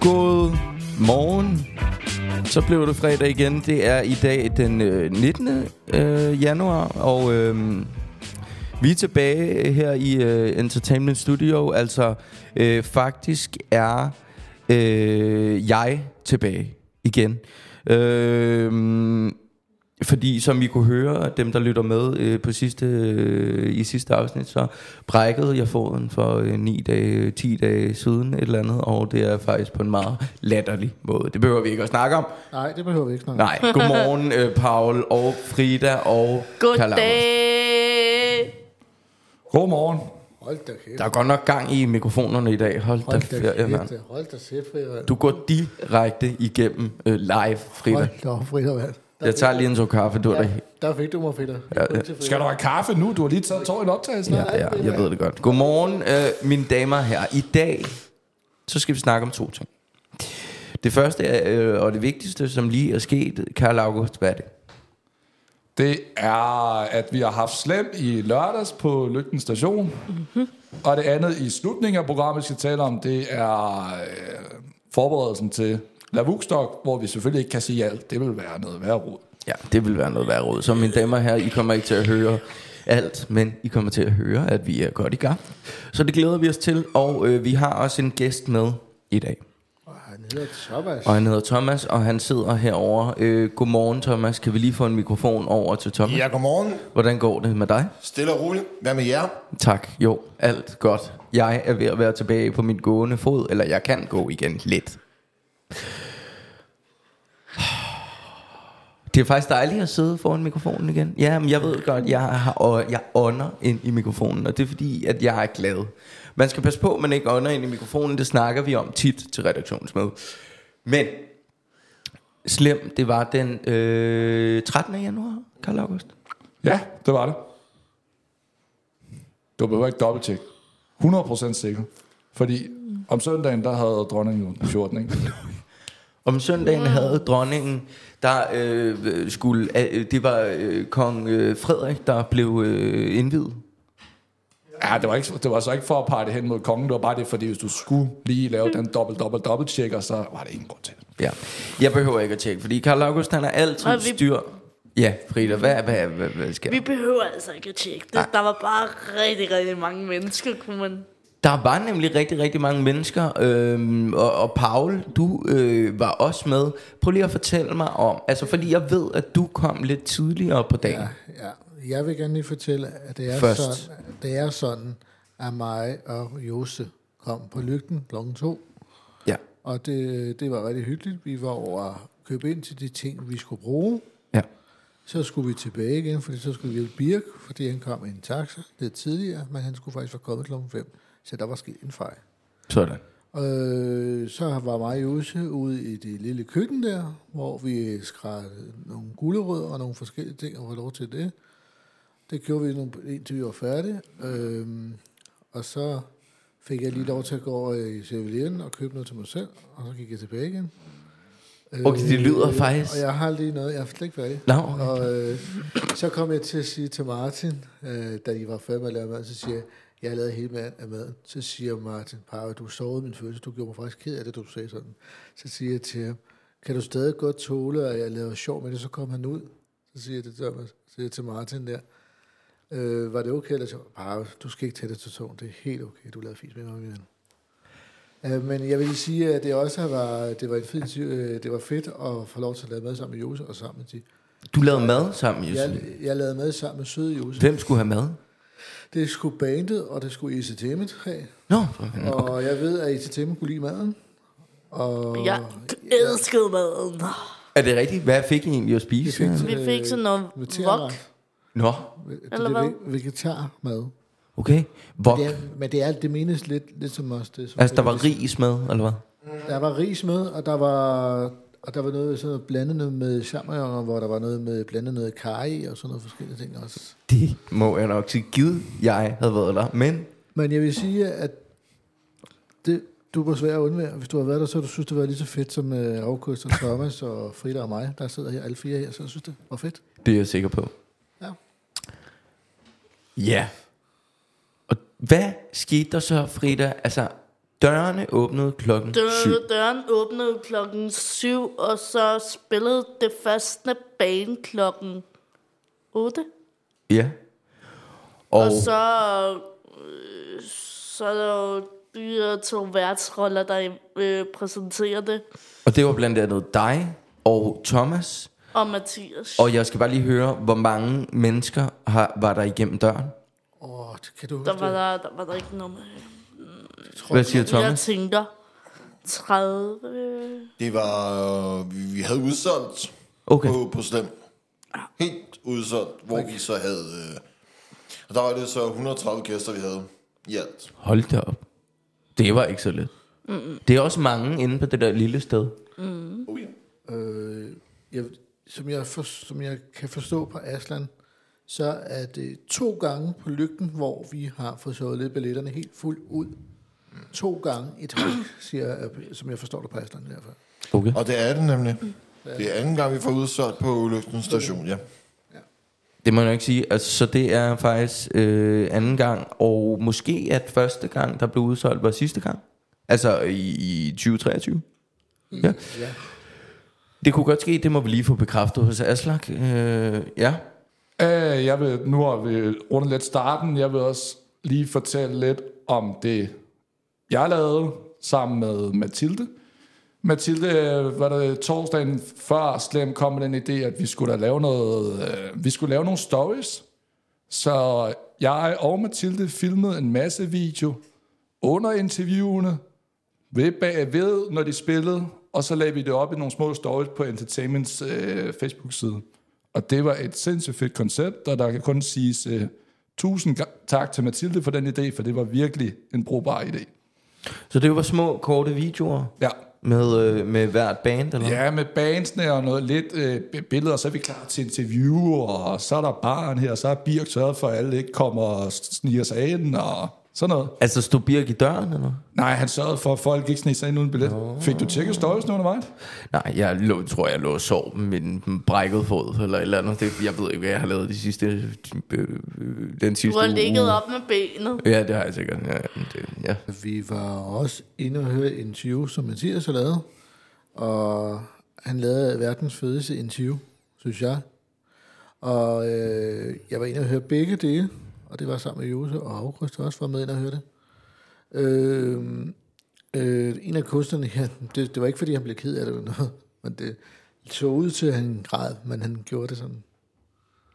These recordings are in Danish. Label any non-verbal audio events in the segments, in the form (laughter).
God morgen. Så blev det fredag igen. Det er i dag den øh, 19. Øh, januar, og øh, vi er tilbage her i øh, Entertainment Studio. Altså, øh, faktisk er øh, jeg tilbage igen. Øh, fordi som I kunne høre, dem der lytter med øh, på sidste, øh, i sidste afsnit, så brækkede jeg foden for øh, 9 dage, 10 dage siden et eller andet, og det er faktisk på en meget latterlig måde. Det behøver vi ikke at snakke om. Nej, det behøver vi ikke snakke om. Nej, godmorgen øh, Paul og Frida og. Goddag. Godmorgen. Hold da kæft. Der er godt nok gang i mikrofonerne i dag. Hold, Hold da da ferie, mand. kæft. Hold da Frida. Du går direkte igennem øh, live, Frida. Hold da Frida, mand. Der Jeg tager lige en tår kaffe, du er ja, der. der fik du mig, Frida. Ja, ja. Skal du have kaffe nu? Du har lige taget tår i en optagelse. Ja, ja, jeg ved det godt. Godmorgen, øh, mine damer herrer. I dag, så skal vi snakke om to ting. Det første er, øh, og det vigtigste, som lige er sket, Karl August, hvad er det? Det er, at vi har haft slem i lørdags på Lygten Station. Mm-hmm. Og det andet i slutningen af programmet, vi skal tale om, det er øh, forberedelsen til La Vuxdok, hvor vi selvfølgelig ikke kan sige alt. Det vil være noget værre rod. Ja, det vil være noget værre råd. Så mine damer og herrer, I kommer ikke til at høre alt, men I kommer til at høre, at vi er godt i gang. Så det glæder vi os til, og øh, vi har også en gæst med i dag. Og han hedder Thomas. Og han hedder Thomas, og han sidder herovre. Øh, godmorgen, Thomas. Kan vi lige få en mikrofon over til Thomas? Ja, godmorgen. Hvordan går det med dig? Stille og roligt. Hvad med jer? Tak. Jo, alt godt. Jeg er ved at være tilbage på mit gående fod, eller jeg kan gå igen lidt. Det er faktisk dejligt at sidde foran mikrofonen igen. Ja, men jeg ved godt, jeg har og jeg ånder ind i mikrofonen, og det er fordi, at jeg er glad. Man skal passe på, at man ikke ånder ind i mikrofonen. Det snakker vi om tit til redaktionsmøde. Men slem, det var den øh, 13. januar, Karl August. Ja, det var det. Du behøver ikke dobbelttjekke. 100% sikker. Fordi om søndagen, der havde dronningen 14, ikke? Om søndagen havde dronningen, der øh, skulle, øh, det var øh, kong øh, Frederik, der blev øh, indvidet. Ja, det var, ikke, det var så ikke for at pege det hen mod kongen. Det var bare det, fordi hvis du skulle lige lave den dobbelt, dobbelt, dobbelt tjekker, så var det ingen grund til det. Ja, jeg behøver ikke at tjekke, fordi Karl August, han har altid vi- styr. Ja, Frida, hvad, hvad, hvad, hvad skal Vi behøver altså ikke at tjekke det. Der var bare rigtig, rigtig mange mennesker, kunne man... Der var nemlig rigtig, rigtig mange mennesker, øhm, og, og Paul, du øh, var også med. Prøv lige at fortælle mig om, altså fordi jeg ved, at du kom lidt tidligere på dagen. Ja, ja. Jeg vil gerne lige fortælle, at det er, Først. sådan, det er sådan, at mig og Jose kom på lygten kl. 2. Ja. Og det, det var rigtig hyggeligt. Vi var over at købe ind til de ting, vi skulle bruge. ja. Så skulle vi tilbage igen, fordi så skulle vi hjælpe Birk, fordi han kom i en taxa lidt tidligere, men han skulle faktisk være kommet klokken 5. Så der var sket en fejl. Sådan. Øh, så var mig og Jose ude i det lille køkken der, hvor vi skrædte nogle gulerødder og nogle forskellige ting, og var lov til det. Det gjorde vi nogle, indtil vi var færdige. Øh, og så fik jeg lige lov til at gå over i 7 og købe noget til mig selv, og så gik jeg tilbage igen. Okay, det lyder faktisk- Og jeg har lige noget, jeg er slet ikke færdig. Okay. Og øh, så kom jeg til at sige til Martin, øh, da de var færdige med at lave mad, så siger jeg, jeg lavet hele mad af maden. Så siger Martin, Pau, du sovede min følelse, du gjorde mig faktisk ked af det, du sagde sådan. Så siger jeg til ham, kan du stadig godt tåle, at jeg laver sjov med det, så kom han ud. Så siger jeg til Thomas, så siger jeg til Martin der, øh, var det okay, eller så, Pau, du skal ikke tage det til tårn, det er helt okay, du lavede fint med mig, min ven. Øh, Men jeg vil sige, at det også var, det var, en fed, øh, det var fedt at få lov til at lave mad sammen med Jose og sammen med de. Du lavede mad sammen, Jeg, Josefine. jeg lavede mad sammen med søde Jose. Hvem skulle have mad? Det skulle bandet, og det skulle ICTM'et have. Nå, for fanden. Og jeg ved, at ICTM kunne lide maden. Og Jeg elskede maden. er det rigtigt? Hvad fik I egentlig at vi spise? fik, Vi fik sådan noget vegetarret. wok. Nå, Eller er hvad? ve- vegetarmad. okay. Hvor, Det er, men det, er, det menes lidt, lidt som os. Det, som altså, der var ris med, eller hvad? Der var ris med, og der var, og der var noget sådan noget blandet noget med champignon, hvor der var noget med blandet noget kaj og sådan noget forskellige ting også. Det må jeg nok sige. Gid, jeg havde været der. Men Men jeg vil sige, at det, du var svær at undvære. Hvis du har været der, så du synes, det var lige så fedt som uh, August og Thomas og Frida og mig, der sidder her, alle fire her, så jeg synes, det var fedt. Det er jeg sikker på. Ja. Ja. Og hvad skete der så, Frida? Altså, dørene åbnede klokken syv. Dør, døren åbnede klokken 7, og så spillede det første band klokken 8. Ja. Og, Og så, øh, så er der jo de her to værtsroller, der øh, præsenterer det. og det var blandt andet dig og Thomas. Og Mathias. Og jeg skal bare lige høre, hvor mange mennesker har, var der igennem døren? Åh, det kan du Der huske var det? der, der, var der ikke noget med. Hvad siger Jeg Thomas? tænker 30... Det var... øh, Vi, havde udsolgt Okay. på, på Slem. Helt udsolgt, hvor vi så havde... Øh, og der var det så 130 gæster, vi havde i alt. Hold da op. Det var ikke så let. Mm-mm. Det er også mange inde på det der lille sted. Oh, ja. Øh, jeg, som, jeg for, som jeg kan forstå på Aslan, så er det to gange på lygten, hvor vi har fået solgt lidt billetterne helt fuldt ud. To gange i træk, siger jeg, som jeg forstår det på Aslan i hvert fald. Okay. Og det er det nemlig. Det er anden gang, vi får udsolgt på Lygten station, ja. Det må jeg nok sige. Altså, så det er faktisk øh, anden gang, og måske at første gang, der blev udsolgt, var sidste gang. Altså i, i 2023. Ja. Ja. Det kunne godt ske, det må vi lige få bekræftet hos Aslak. Øh, ja. Øh, jeg vil, nu har vi rundet lidt starten. Jeg vil også lige fortælle lidt om det, jeg lavede sammen med Mathilde. Mathilde, var det torsdagen før Slem kom med den idé, at vi skulle da lave noget, øh, vi skulle lave nogle stories. Så jeg og Mathilde filmede en masse video under interviewene, ved, bagved, når de spillede, og så lagde vi det op i nogle små stories på Entertainments øh, Facebook-side. Og det var et sindssygt fedt koncept, og der kan kun siges øh, tusind tak til Mathilde for den idé, for det var virkelig en brugbar idé. Så det var små, korte videoer Ja, med, øh, med hvert band, eller? ja med bandsene og noget lidt øh, billeder, så er vi klar til interview, og så er der barn her, og så er Birk sørget for, at alle ikke kommer og sniger sig ind, og sådan noget. Altså stod Birk i døren, eller? Nej, han sørgede for, at folk ikke sneg sig ind uden billet. Fik du tjekket stories undervejs? Nej, jeg lå, tror, jeg lå og sov med en brækket fod, eller et eller andet. Det, jeg ved ikke, hvad jeg har lavet de sidste, øh, den Du sidste har uge. ligget op med benet. Ja, det har jeg sikkert. Ja, det, ja. Vi var også inde og høre et interview, som Mathias har lavet. Og han lavede verdens fedeste interview, synes jeg. Og øh, jeg var inde og høre begge dele, og det var sammen med Jose og August, der også var med ind og høre det. Øh, øh, en af kunstnerne her, (laughs) det, det var ikke fordi, han blev ked af det eller noget, men det så ud til, at han græd, men han gjorde det sådan.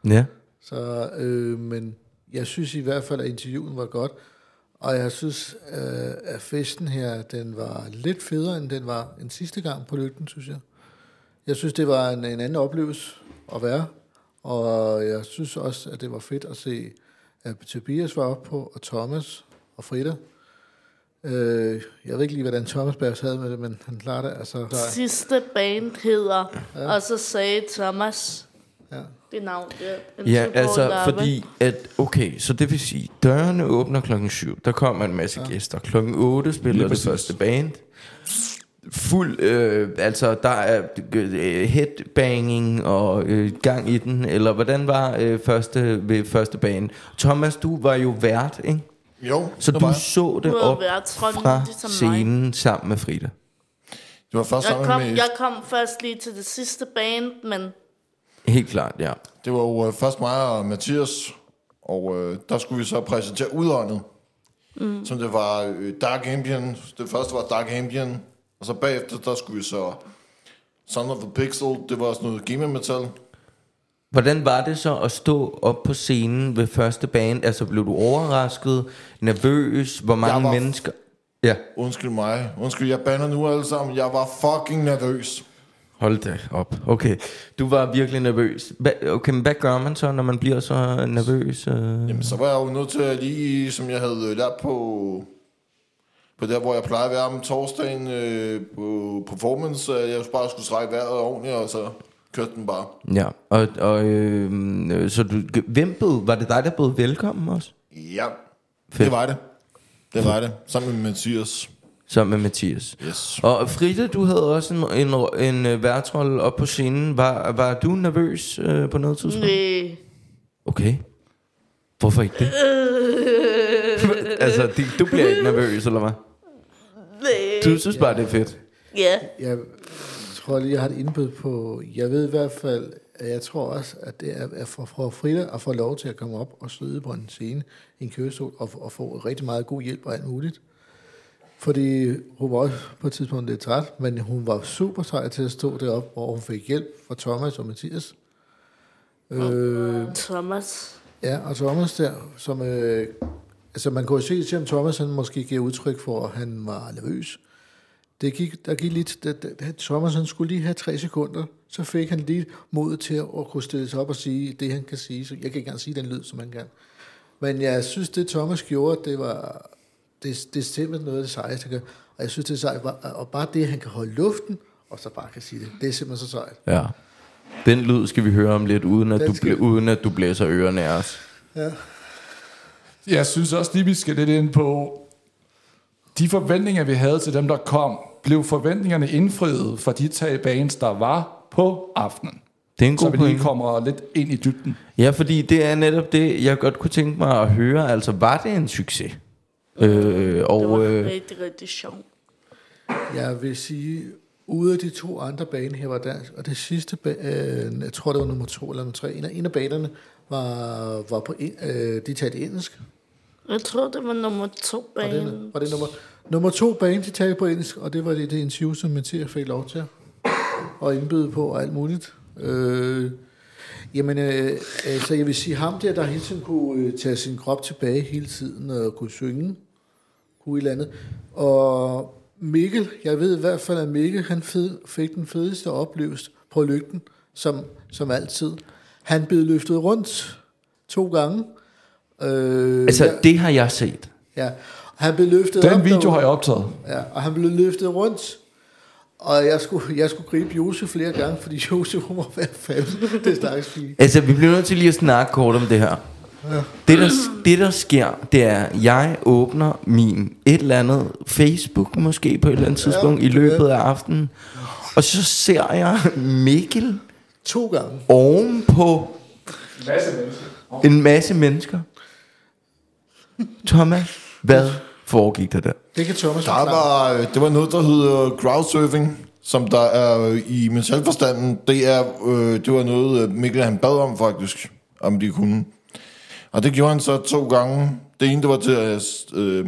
ja. Så, øh, men jeg synes i hvert fald, at interviewen var godt. Og jeg synes, øh, at festen her, den var lidt federe, end den var en sidste gang på lygten, synes jeg. Jeg synes, det var en, en anden oplevelse at være. Og jeg synes også, at det var fedt at se, at Tobias var oppe på, og Thomas og Frida. Øh, jeg ved ikke lige, hvordan Thomas Bergs havde med det, men han klarer det. Altså, der, Sidste band hedder, ja. og så sagde Thomas ja. det navn der. Ja, altså Larve. fordi, at okay, så det vil sige, dørene åbner klokken 7, der kommer en masse ja. gæster. Klokken 8 spiller det første band. Fuld, øh, altså der er øh, headbanging og øh, gang i den, eller hvordan var øh, første, ved første band? Thomas, du var jo vært, ikke? Jo, Så du var, så det op været fra ligesom scenen sammen med Frida. det var først Jeg sammen kom, med... jeg kom først lige til det sidste band, men Helt klart, ja. Det var jo øh, først mig og Mathias, og øh, der skulle vi så præsentere udåndet. Mm. Som det var øh, Dark Ambient. Det første var Dark Ambient. Og så bagefter, der skulle vi så Son of the Pixel. Det var sådan noget gamer metal. Hvordan var det så at stå op på scenen ved første band? Altså blev du overrasket, nervøs, hvor mange var- mennesker... Ja, Undskyld mig. Undskyld, jeg bander nu alle sammen. Jeg var fucking nervøs. hold da op. Okay, du var virkelig nervøs. Okay, men hvad gør man så, når man bliver så nervøs? Øh? Jamen, så var jeg jo nødt til at lige, som jeg havde lært på, på der, hvor jeg plejer at være om torsdagen øh, på performance, at jeg bare skulle strække vejret ordentligt, og så kørte den bare. Ja, og, og øh, øh, så du, hvem bød, var det dig, der bød velkommen også? Ja, Fedt. det var det. Det var det. Sammen med Mathias. sammen med Mathias. Yes. Og Frida, du havde også en, en, en øh, værtrolle op på scenen. Var, var du nervøs øh, på noget tidspunkt? Nej. Okay. Hvorfor ikke det? (laughs) altså, du bliver ikke nervøs, eller hvad? Du synes bare, det er fedt. Ja. Jeg tror lige, jeg har et indbud på... Jeg ved i hvert fald, at jeg tror også, at det er at for, for Frida at få lov til at komme op og sidde på en scene i en kørestol og, og få rigtig meget god hjælp og alt muligt. Fordi hun var også på et tidspunkt lidt træt, men hun var super sej til at stå deroppe, hvor hun fik hjælp fra Thomas og Mathias. Øh, Thomas. Ja, og Thomas der, som... Øh, altså, man kunne jo se til, om Thomas han måske giver udtryk for, at han var nervøs. Det gik, der gik lidt... Det, det, det, Thomas han skulle lige have tre sekunder, så fik han lige mod til at kunne stille sig op og sige det, han kan sige. Så jeg kan ikke engang sige den lyd, som han kan. Men jeg synes, det Thomas gjorde, det var... Det, det er simpelthen noget af det sejeste, han kan. Og jeg synes, det er sejt. Og bare det, at han kan holde luften, og så bare kan sige det. Det er simpelthen så sejt. Ja. Den lyd skal vi høre om lidt, uden at, Den du, skal- blæ- uden at du blæser ørerne af os. Ja. Jeg synes også lige, vi skal lidt ind på de forventninger, vi havde til dem, der kom. Blev forventningerne indfriet for de tre bands, der var på aftenen? Det er en Så god vi lige kommer lidt ind i dybden. Ja, fordi det er netop det, jeg godt kunne tænke mig at høre. Altså, var det en succes? Øh, Det var og øh, rigtig, rigtig sjovt. Jeg vil sige, ude af de to andre baner her var dansk, og det sidste, ba- øh, jeg tror det var nummer to eller nummer tre, en af, en af banerne var, var på, øh, de talte engelsk. Jeg tror, det var nummer to Var bane. det, var det nummer, nummer to bane, de talte på engelsk, og det var det, det interview, som Mathias fik lov til at indbyde på og alt muligt. Øh, jamen, øh, altså jeg vil sige, ham der, der hele tiden kunne øh, tage sin krop tilbage hele tiden og kunne synge, kunne et eller andet. Og Mikkel, jeg ved i hvert fald, at Mikkel han fed, fik den fedeste oplevelse på lygten, som, som altid. Han blev løftet rundt to gange. Øh, altså, ja, det har jeg set. ja. Han blev løftet Den op video derude. har jeg optaget. Ja, og han blev løftet rundt. Og jeg skulle, jeg skulle gribe Josef flere gange, fordi (laughs) Josef hun var ved at falde. Det stakkels pige. Altså, vi bliver nødt til lige at snakke kort om det her. Det der, det, der sker, det er, at jeg åbner min et eller andet Facebook, måske på et eller andet tidspunkt, i løbet af aftenen. Og så ser jeg Mikkel To gange. ovenpå en masse mennesker. Thomas, hvad foregik der der? Det kan Thomas Der var, øh, det var noget, der hedder crowdsurfing, som der er øh, i mentalforstanden. Det, er, øh, det var noget, øh, Mikkel han bad om faktisk, om de kunne. Og det gjorde han så to gange. Det ene, det var til øh,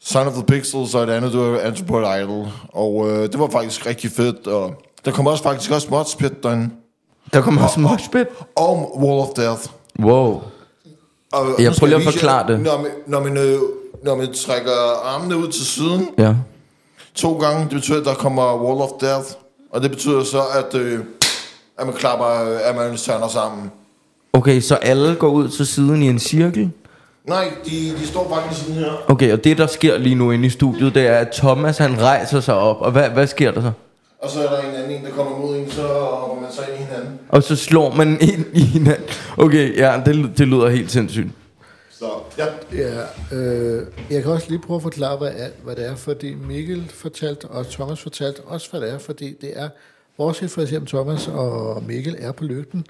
Son of the Pixels, og det andet, det var Anthropod Idol. Og øh, det var faktisk rigtig fedt. Og der kom også faktisk også Modspit derinde. Der kommer også moshpit. Og Wall of Death. Wow. Og, Jeg prøver lige at vise jer, forklare det. Når man, når, man, øh, når man trækker armene ud til siden, Ja. to gange, det betyder, at der kommer Wall of Death. Og det betyder så, at, øh, at man klapper, at man tørner sammen. Okay, så alle går ud til siden i en cirkel. Nej, de, de står faktisk sådan her. Okay, og det der sker lige nu inde i studiet, det er, at Thomas han rejser sig op. Og hvad, hvad sker der så? Og så er der en anden en, der kommer mod en, så hopper man så ind i hinanden. Og så slår man (laughs) ind i hinanden. Okay, ja, det, det lyder helt sindssygt. Så ja, Ja, øh, jeg kan også lige prøve at forklare, hvad, er, hvad det er, fordi Mikkel fortalte, og Thomas fortalte også, hvad det er, fordi det er, bortset for eksempel Thomas og Mikkel er på lygten,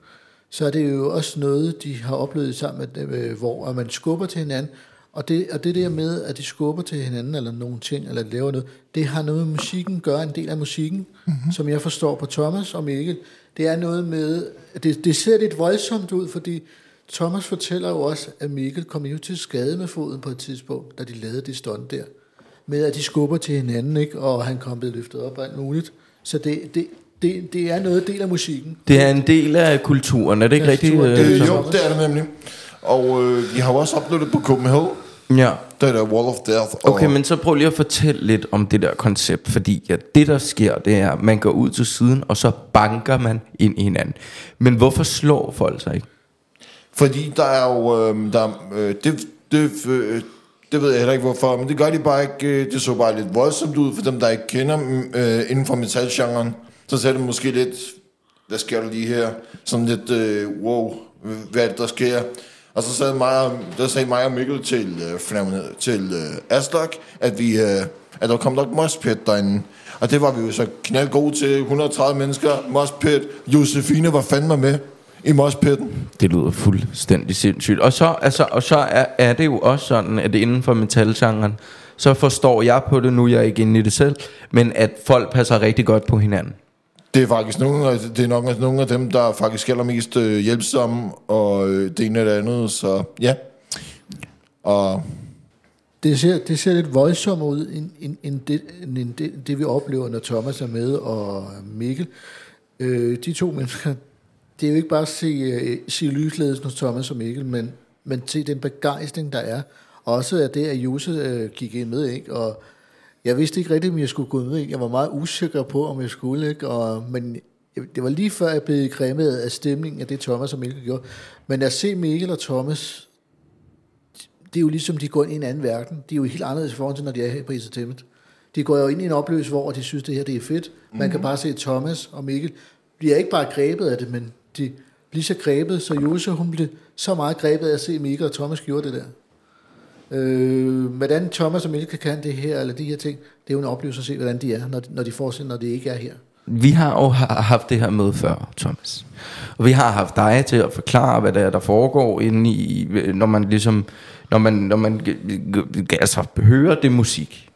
så er det jo også noget, de har oplevet sammen, med, øh, hvor man skubber til hinanden, og det, og det der med, at de skubber til hinanden, eller nogle ting, eller laver noget, det har noget med musikken at gøre, en del af musikken, mm-hmm. som jeg forstår på Thomas og Mikkel. Det er noget med, det, det ser lidt voldsomt ud, fordi Thomas fortæller jo også, at Mikkel kom jo til skade med foden på et tidspunkt, da de lavede det stunt der. Med at de skubber til hinanden, ikke? og han kom blevet løftet op og alt muligt. Så det, det, det, det er noget del af musikken. Det er en del af kulturen, er det ikke Ja, rigtigt? kulturen, øh, det- jo, det er det nemlig. Og øh, de har jo også oplevet det på Copenhagen. Ja. Er der Wall of Death. Og, Okay, men så prøv lige at fortælle lidt om det der koncept, fordi ja, det der sker, det er, at man går ud til siden, og så banker man ind i hinanden. Men hvorfor slår folk sig ikke? Fordi der er jo... Øh, der, øh, det, det, øh, det ved jeg heller ikke hvorfor, men det gør de bare ikke. øh, Det så bare lidt voldsomt ud for dem, der ikke kender øh, inden for metalgenren. Så ser det måske lidt... Hvad sker der lige her? Sådan lidt... Øh, wow, hvad er det, der sker? Og så sagde mig, og- der sagde mig og Mikkel til, øh, til øh, Aslok, at vi, øh, at der kom nok mospit derinde. Og det var vi jo så knald gode til. 130 mennesker, mospit. Josefine var fandme med i mospitten. Det lyder fuldstændig sindssygt. Og så, altså, og så er, er det jo også sådan, at inden for metalgenren, så forstår jeg på det, nu er jeg ikke inde i det selv, men at folk passer rigtig godt på hinanden. Det er faktisk nogle af, det er nok nogle af dem, der er faktisk allermest øh, hjælpsomme, og øh, det ene og det andet, så ja. Og Det ser, det ser lidt voldsomt ud, end, end, end, det, end det, det, vi oplever, når Thomas er med, og Mikkel. Øh, de to mennesker, det er jo ikke bare at se, øh, se lysledelsen hos Thomas og Mikkel, men, men se den begejstring, der er. Også at det, at Jose øh, gik ind med, ikke? Og jeg vidste ikke rigtigt, om jeg skulle gå med. Jeg var meget usikker på, om jeg skulle, ikke? Og, men det var lige før, jeg blev græmmet af stemningen af det, Thomas og Mikkel gjorde. Men at se Mikkel og Thomas det er jo ligesom, de går ind i en anden verden. De er jo helt anderledes i forhold til, når de er her på Entertainment. De går jo ind i en oplevelse, hvor de synes, det her det er fedt. Man kan bare se Thomas og Mikkel bliver ikke bare grebet af det, men de bliver så grebet, så Jose, hun blev så meget grebet af at se Mikkel og Thomas gjorde det der. Øh, hvordan Thomas og Mikkel kan det her, eller de her ting, det er jo en oplevelse at se, hvordan de er, når de, når de får sig, når de ikke er her. Vi har jo ha- haft det her med før, Thomas. Og vi har haft dig til at forklare, hvad det er, der foregår inde i, når man ligesom, når man, når man altså, hører det musik.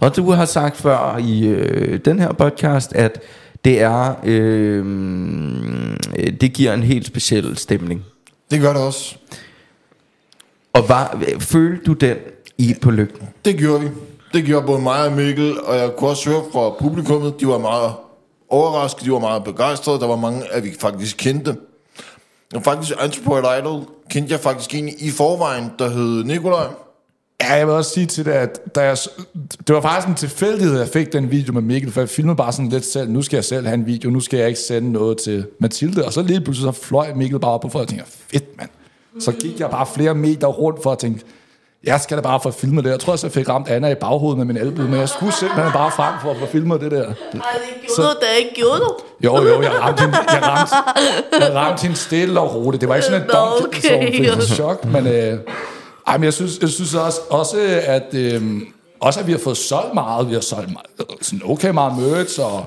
Og du har sagt før i øh, den her podcast, at det er, øh, det giver en helt speciel stemning. det gør det også. Og var, følte du den i på lygten? Det gjorde vi. Det gjorde både mig og Mikkel, og jeg kunne også høre fra publikummet, de var meget overrasket, de var meget begejstrede, der var mange, at vi faktisk kendte. Og faktisk Anthropoid Idol kendte jeg faktisk en i forvejen, der hed Nikolaj. Ja, jeg vil også sige til det, at da jeg, det var faktisk en tilfældighed, at jeg fik den video med Mikkel, for jeg filmede bare sådan lidt selv, nu skal jeg selv have en video, nu skal jeg ikke sende noget til Mathilde, og så lige pludselig så fløj Mikkel bare op på, for jeg tænkte, fedt mand. Så gik jeg bare flere meter rundt for at tænke, jeg skal da bare få filmet det. Jeg tror også, jeg fik ramt Anna i baghovedet med min albue, men jeg skulle simpelthen bare frem for at få filmet det der. Ej, det gjorde du da ikke, gjorde du? Jo, jo, jeg ramte hende, jeg ramte, jeg ramte hende stille og roligt. Det var ikke sådan et Nå, dunk, okay. så hun fik chok, men, øh, ej, men jeg synes, jeg synes også, også at, øh, også at vi har fået solgt meget. Vi har solgt meget, sådan okay meget merch, og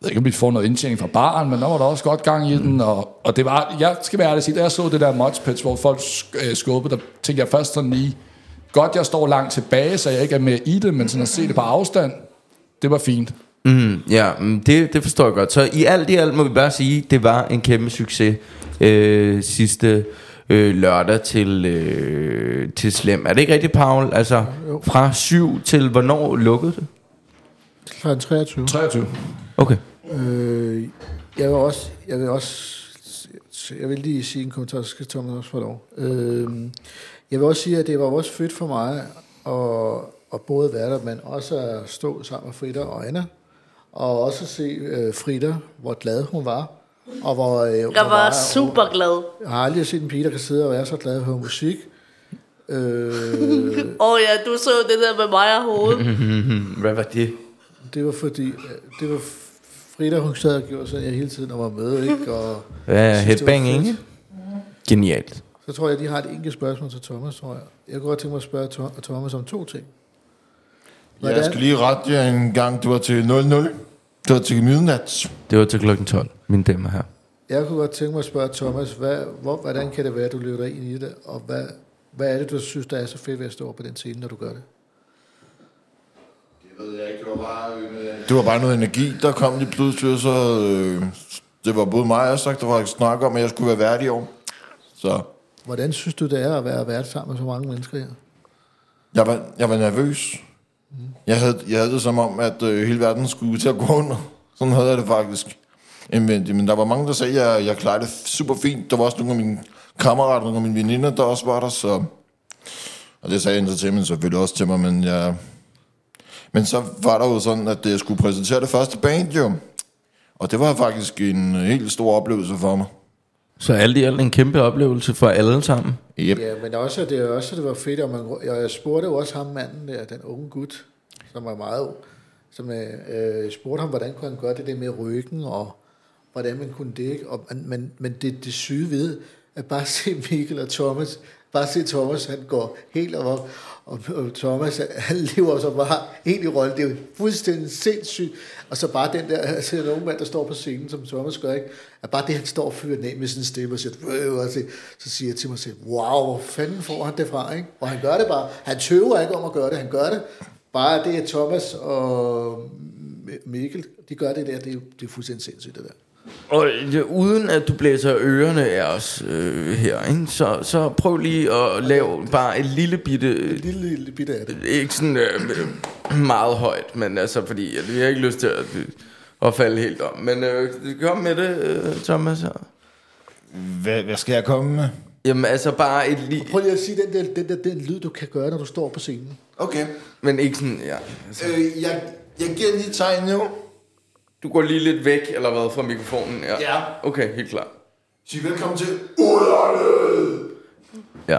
ved ikke, om vi får noget indtjening fra baren, men der var der også godt gang i den, og, og det var, jeg skal være ærlig at sige, da jeg så det der Mods hvor folk sk- øh, skubbede, der tænkte jeg først sådan lige, godt jeg står langt tilbage, så jeg ikke er med i det, men sådan at se det på afstand, det var fint. Mm, ja, mm, det, det forstår jeg godt. Så i alt i alt må vi bare sige, det var en kæmpe succes øh, sidste øh, lørdag til, øh, til Slem. Er det ikke rigtigt, Paul? Altså Jo. fra syv til hvornår lukkede det? Kl. 23. 23. Okay. Øh, jeg vil også, jeg vil også, jeg vil lige sige en kommentar, så skal Thomas også få lov. Øh, jeg vil også sige, at det var også fedt for mig at, at både være der, men også at stå sammen med Frida og Anna, og også at se øh, Frida, hvor glad hun var, og hvor, øh, Jeg hvor var meget- super glad. Jeg har aldrig set en pige, der kan sidde og være så glad for musik. Øh, (laughs) Åh oh, ja, du så det der med mig og hovedet. (laughs) Hvad var det? Det var fordi, øh, det var Frida, hun sad og gjorde sådan, jeg hele tiden var med, ikke? Og (laughs) Ja, var headbang, ikke? Genialt. Så tror jeg, de har et enkelt spørgsmål til Thomas, tror jeg. Jeg kunne godt tænke mig at spørge Tho- Thomas om to ting. Jeg skal lige rette jer en gang, det var til 00. Det var til midnat. Det var til klokken 12, mine damer her. Jeg kunne godt tænke mig at spørge Thomas, hvad, hvor, hvordan kan det være, at du løber ind i det, og hvad, hvad er det, du synes, der er så fedt ved at stå på den scene, når du gør det? Ved jeg ikke, det var bare... Det var bare noget energi, der kom lige pludselig, og så... Øh, det var både mig og sagt, der var snak om, at jeg skulle være værdig i år. Så Hvordan synes du, det er at være vært sammen med så mange mennesker her? jeg var, jeg var nervøs. Jeg havde, jeg havde det som om, at øh, hele verden skulle til at gå under. Sådan havde jeg det faktisk indvendigt. Men der var mange, der sagde, at jeg, jeg klarede det super fint. Der var også nogle af mine kammerater, nogle af mine veninder, der også var der. Så... Og det sagde Entertainment selvfølgelig også til mig, men jeg... Men så var der jo sådan, at jeg skulle præsentere det første band, jo. Og det var faktisk en helt stor oplevelse for mig. Så alt i alt en kæmpe oplevelse for alle sammen. Yep. Ja, men også, det er også, det var fedt, og man, jeg, jeg spurgte jo også ham manden der, den unge gut, som var meget ung, som øh, øh, spurgte ham, hvordan kunne han gøre det der med ryggen, og hvordan man kunne det, ikke? Og, men, men, men det, det syge ved, at bare se (laughs) Mikkel og Thomas, bare se Thomas, han går helt op, og, og Thomas, han lever så bare helt i rollen. Det er jo fuldstændig sindssygt. Og så bare den der, altså en ung mand, der står på scenen, som Thomas gør, ikke? at bare det, han står og fyrer den af med sin stemme og siger, "Øh," og så, så siger jeg til mig selv, wow, hvor fanden får han det fra, ikke? Og han gør det bare. Han tøver ikke om at gøre det, han gør det. Bare det, at Thomas og Mikkel, de gør det der, det er, det er fuldstændig sindssygt, det der. Og ja, uden at du blæser ørerne af os øh, her, ikke? Så, så prøv lige at lave bare et lille bitte... Et lille, lille bitte af det. Ikke sådan øh, øh, meget højt, men altså fordi at vi har ikke lyst til at, øh, at falde helt om. Men øh, kom med det, øh, Thomas. Hvad, hvad skal jeg komme med? Jamen altså bare et lige... Prøv lige at sige den, der, den, der, den lyd, du kan gøre, når du står på scenen. Okay. Men ikke sådan, ja. Altså. Øh, jeg, jeg giver lige tegn nu. Du går lige lidt væk, eller hvad, fra mikrofonen? Ja. Ja. Okay, helt klar. Sig velkommen til Udlandet. Ja.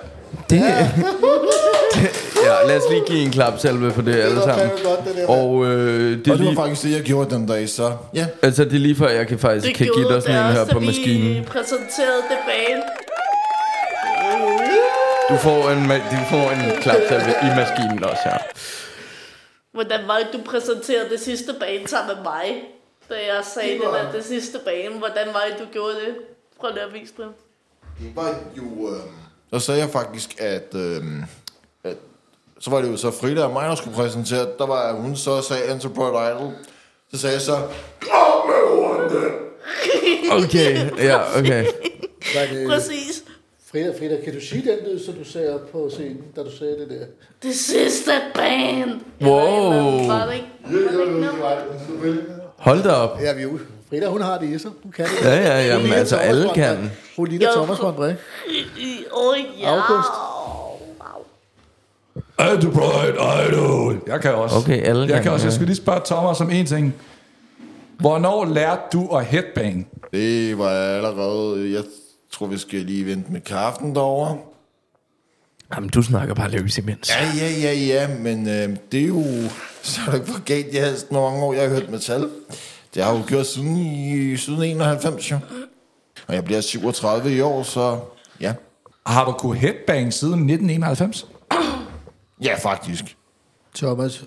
Det, det, (laughs) ja, lad os lige give en klap salve for det, alle var sammen. godt, det der. Og øh, det, Og er det var lige, faktisk det, jeg gjorde den dag, så ja. altså, det er lige før, jeg kan faktisk Det kan give dig sådan en det her på maskinen. præsenterede det band. Du får en, du får en klap salve i maskinen også her. Hvordan var det, du præsenterede det sidste band sammen med mig? Da jeg sagde det, var- der, det sidste band. Hvordan var det, du gjorde det? Prøv lige at vise det. Det var jo... Øh, der sagde jeg faktisk, at, øh, at... Så var det jo så Frida og mig, der skulle præsentere. Der var hun så sagde Enterprise Idol. Så sagde jeg så... Kom med runde! (laughs) Okay, ja, okay. Var det, Præcis. Frida, Frida, kan du sige den lyd, så du sagde op på scenen, da du sagde det der? Det sidste band. Wow. Var det ikke? Var det ikke noget? Hold da op. Ja, vi er. Frida, hun har det i sig. Hun kan det. Ja, ja, ja, men altså, Thomas alle kan. Hun ligner. Thomas von Brink. Åh, ja. August. Enterprise Idol. Jeg kan også. Okay, alle Jeg kan, kan også. Jeg skal lige spørge Thomas om en ting. Hvornår lærte du at headbang? Det var allerede... Jeg tror, vi skal lige vente med kaffen derovre. Jamen, du snakker bare løs imens. Ja, ja, ja, ja, men øh, det er jo... Så er det ikke for galt, jeg havde sådan mange år, jeg har hørt metal. Det har jeg jo gjort siden, i, siden 91, jo. Og jeg bliver 37 i år, så ja. Har du kunne headbang siden 1991? Ja, faktisk. Thomas,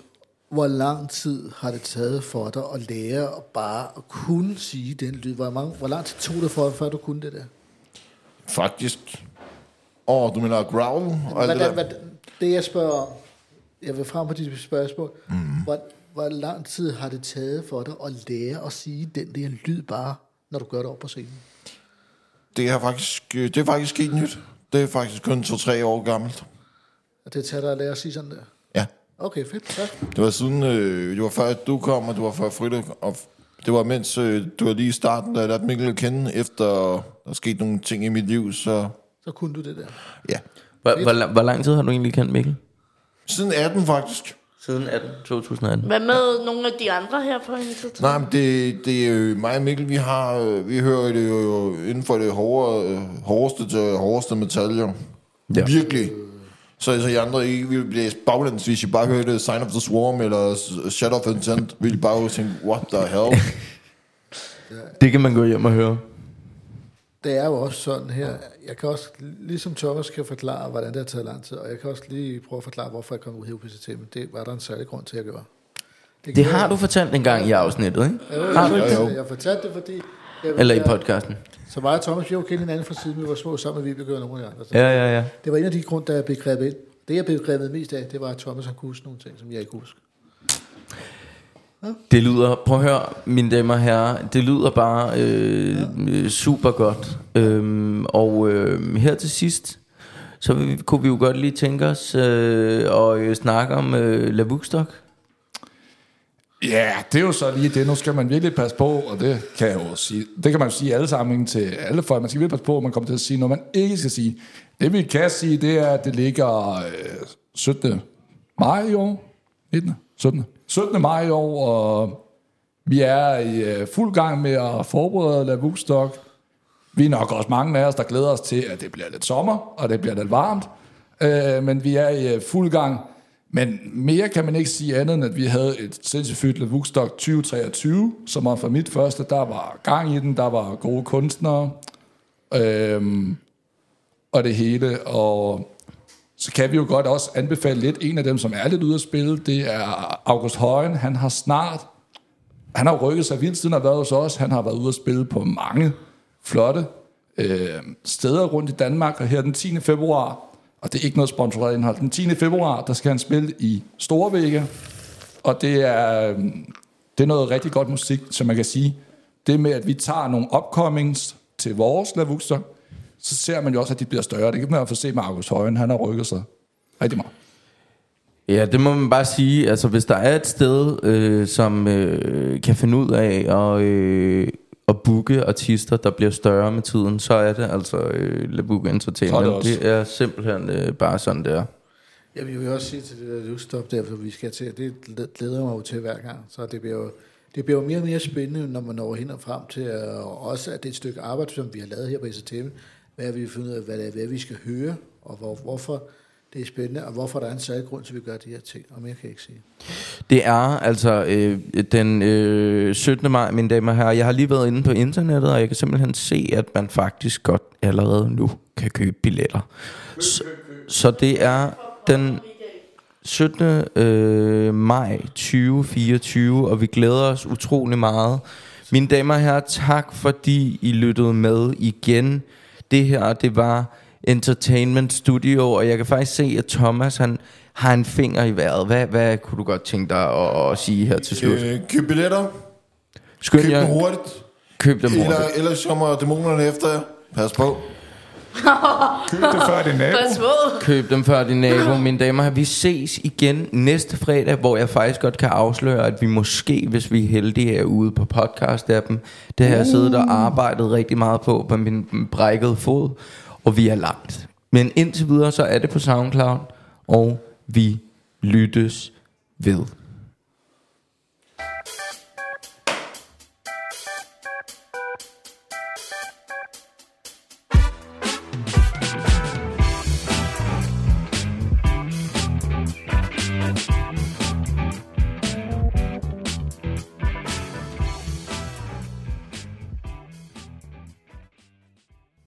hvor lang tid har det taget for dig at lære at bare at kunne sige den lyd? Hvor, mange, hvor lang tid tog det for dig, før du kunne det der? Faktisk. Åh, oh, du mener growl og alt det Hvordan, der? hvad, det jeg spørger om, jeg vil frem på de spørgsmål. Mm. Hvor, hvor lang tid har det taget for dig at lære at sige den der lyd bare, når du gør det op på scenen? Det er faktisk, øh, det er faktisk helt nyt. Det er faktisk kun 2-3 år gammelt. Og det tager dig at lære at sige sådan der? Ja. Okay, fedt. Tak. Det var siden, øh, det var før du kom, og det var før Frida, og det var mens, øh, det var lige i starten, da jeg lærte Mikkel at kende, efter der skete nogle ting i mit liv, så Så kunne du det der. ja. Hvor, hvor, lang- hvor lang tid har du egentlig kendt Mikkel? Siden 18 faktisk. Siden 18, 2018. Hvad med nogle af de andre her på initiativet? Nej, men det, det er jo mig og Mikkel, vi har, øh, vi hører det jo inden for det hårde, øh, hårdeste til hårdeste metal, jo. Ja. Ja. Virkelig. Så, så I andre ikke ville blive baglæns, hvis I bare hørte Sign of the Swarm eller Shadow of Intent, ville I bare tænke, what the hell? (laughs) Det kan man gå hjem og høre. Det er jo også sådan her. Jeg kan også, ligesom Thomas kan forklare, hvordan det har taget lang tid, og jeg kan også lige prøve at forklare, hvorfor jeg kom ud her på systemet. Det var der en særlig grund til, at jeg gjorde. Det har du fortalt en gang i afsnittet, ikke? Jo, Har jeg, ikke det? jeg, jeg fortalte det, fordi... Jeg, Eller i jeg, podcasten. Så mig og Thomas, vi var kendt hinanden fra siden, vi var små sammen med Vibeke og nogle af de andre. Så Ja, ja, ja. Det var en af de grunde, der jeg blev grebet ind. Det, jeg blev grebet mest af, det var, at Thomas han kunne huske nogle ting, som jeg ikke husker. Det lyder, prøv at høre, mine damer og herrer, det lyder bare øh, ja. super godt. Øhm, og øh, her til sidst, så vi- kunne vi jo godt lige tænke os øh, og øh, snakke om øh, Lavukstock. Ja, det er jo så lige det. Nu skal man virkelig passe på, og det kan jeg jo sige. Det kan man jo sige alle sammen til alle folk. Man skal virkelig passe på, at man kommer til at sige noget, man ikke skal sige. Det vi kan sige, det er, at det ligger øh, 17. maj i år. 19. 17. 17. maj i år, og vi er i øh, fuld gang med at forberede Lavukstok. Vi er nok også mange af os, der glæder os til, at det bliver lidt sommer, og det bliver lidt varmt. Øh, men vi er i øh, fuld gang. Men mere kan man ikke sige andet, end at vi havde et sindssygt fyldt 2023, som var for mit første. Der var gang i den, der var gode kunstnere, øhm, og det hele. Og så kan vi jo godt også anbefale lidt. En af dem, som er lidt ude at spille, det er August Højen. Han har snart, han har rykket sig vildt siden han har været hos os. Han har været ude at spille på mange flotte øh, steder rundt i Danmark. Og her den 10. februar, og det er ikke noget sponsoreret indhold, den 10. februar, der skal han spille i Storvægge. Og det er, øh, det er noget rigtig godt musik, som man kan sige. Det med, at vi tager nogle upcomings til vores lavukser, så ser man jo også, at de bliver større. Det kan man jo få se med August Højen. Han har rykket sig rigtig meget. Ja, det må man bare sige. Altså, hvis der er et sted, øh, som øh, kan finde ud af at, øh, at booke artister, der bliver større med tiden, så er det altså øh, Le Book Entertainment. Er det også. det er simpelthen øh, bare sådan, det er. Jeg vil jo også sige til det der livstop der, for vi skal til, det glæder mig jo til hver gang, så det bliver jo, det bliver jo mere og mere spændende, når man når hen og frem til, og også at det er et stykke arbejde, som vi har lavet her på STM, hvad vi fundet ud af, hvad det er, hvad vi skal høre, og hvor, hvorfor det er spændende, og hvorfor der er en særlig grund til, at vi gør de her ting, og mere kan jeg ikke sige. Det er altså øh, den øh, 17. maj, mine damer og herrer. Jeg har lige været inde på internettet, og jeg kan simpelthen se, at man faktisk godt allerede nu kan købe billetter. Så, så det er den 17. Øh, maj 2024, og vi glæder os utrolig meget. Mine damer og herrer, tak fordi I lyttede med igen. Det her, det var Entertainment Studio, og jeg kan faktisk se, at Thomas, han har en finger i vejret. Hvad, hvad kunne du godt tænke dig at, at sige her til slut? Øh, køb billetter. Skynd Køb dem jer, hurtigt. køb dem Eller, hurtigt. ellers kommer dæmonerne efter jer. Pas på. Køb det før det nabo. Køb dem før din nabo, mine damer. Vi ses igen næste fredag, hvor jeg faktisk godt kan afsløre, at vi måske, hvis vi er heldige, er ude på podcast-appen. Det har jeg siddet og arbejdet rigtig meget på, på min brækkede fod, og vi er langt. Men indtil videre, så er det på SoundCloud, og vi lyttes ved.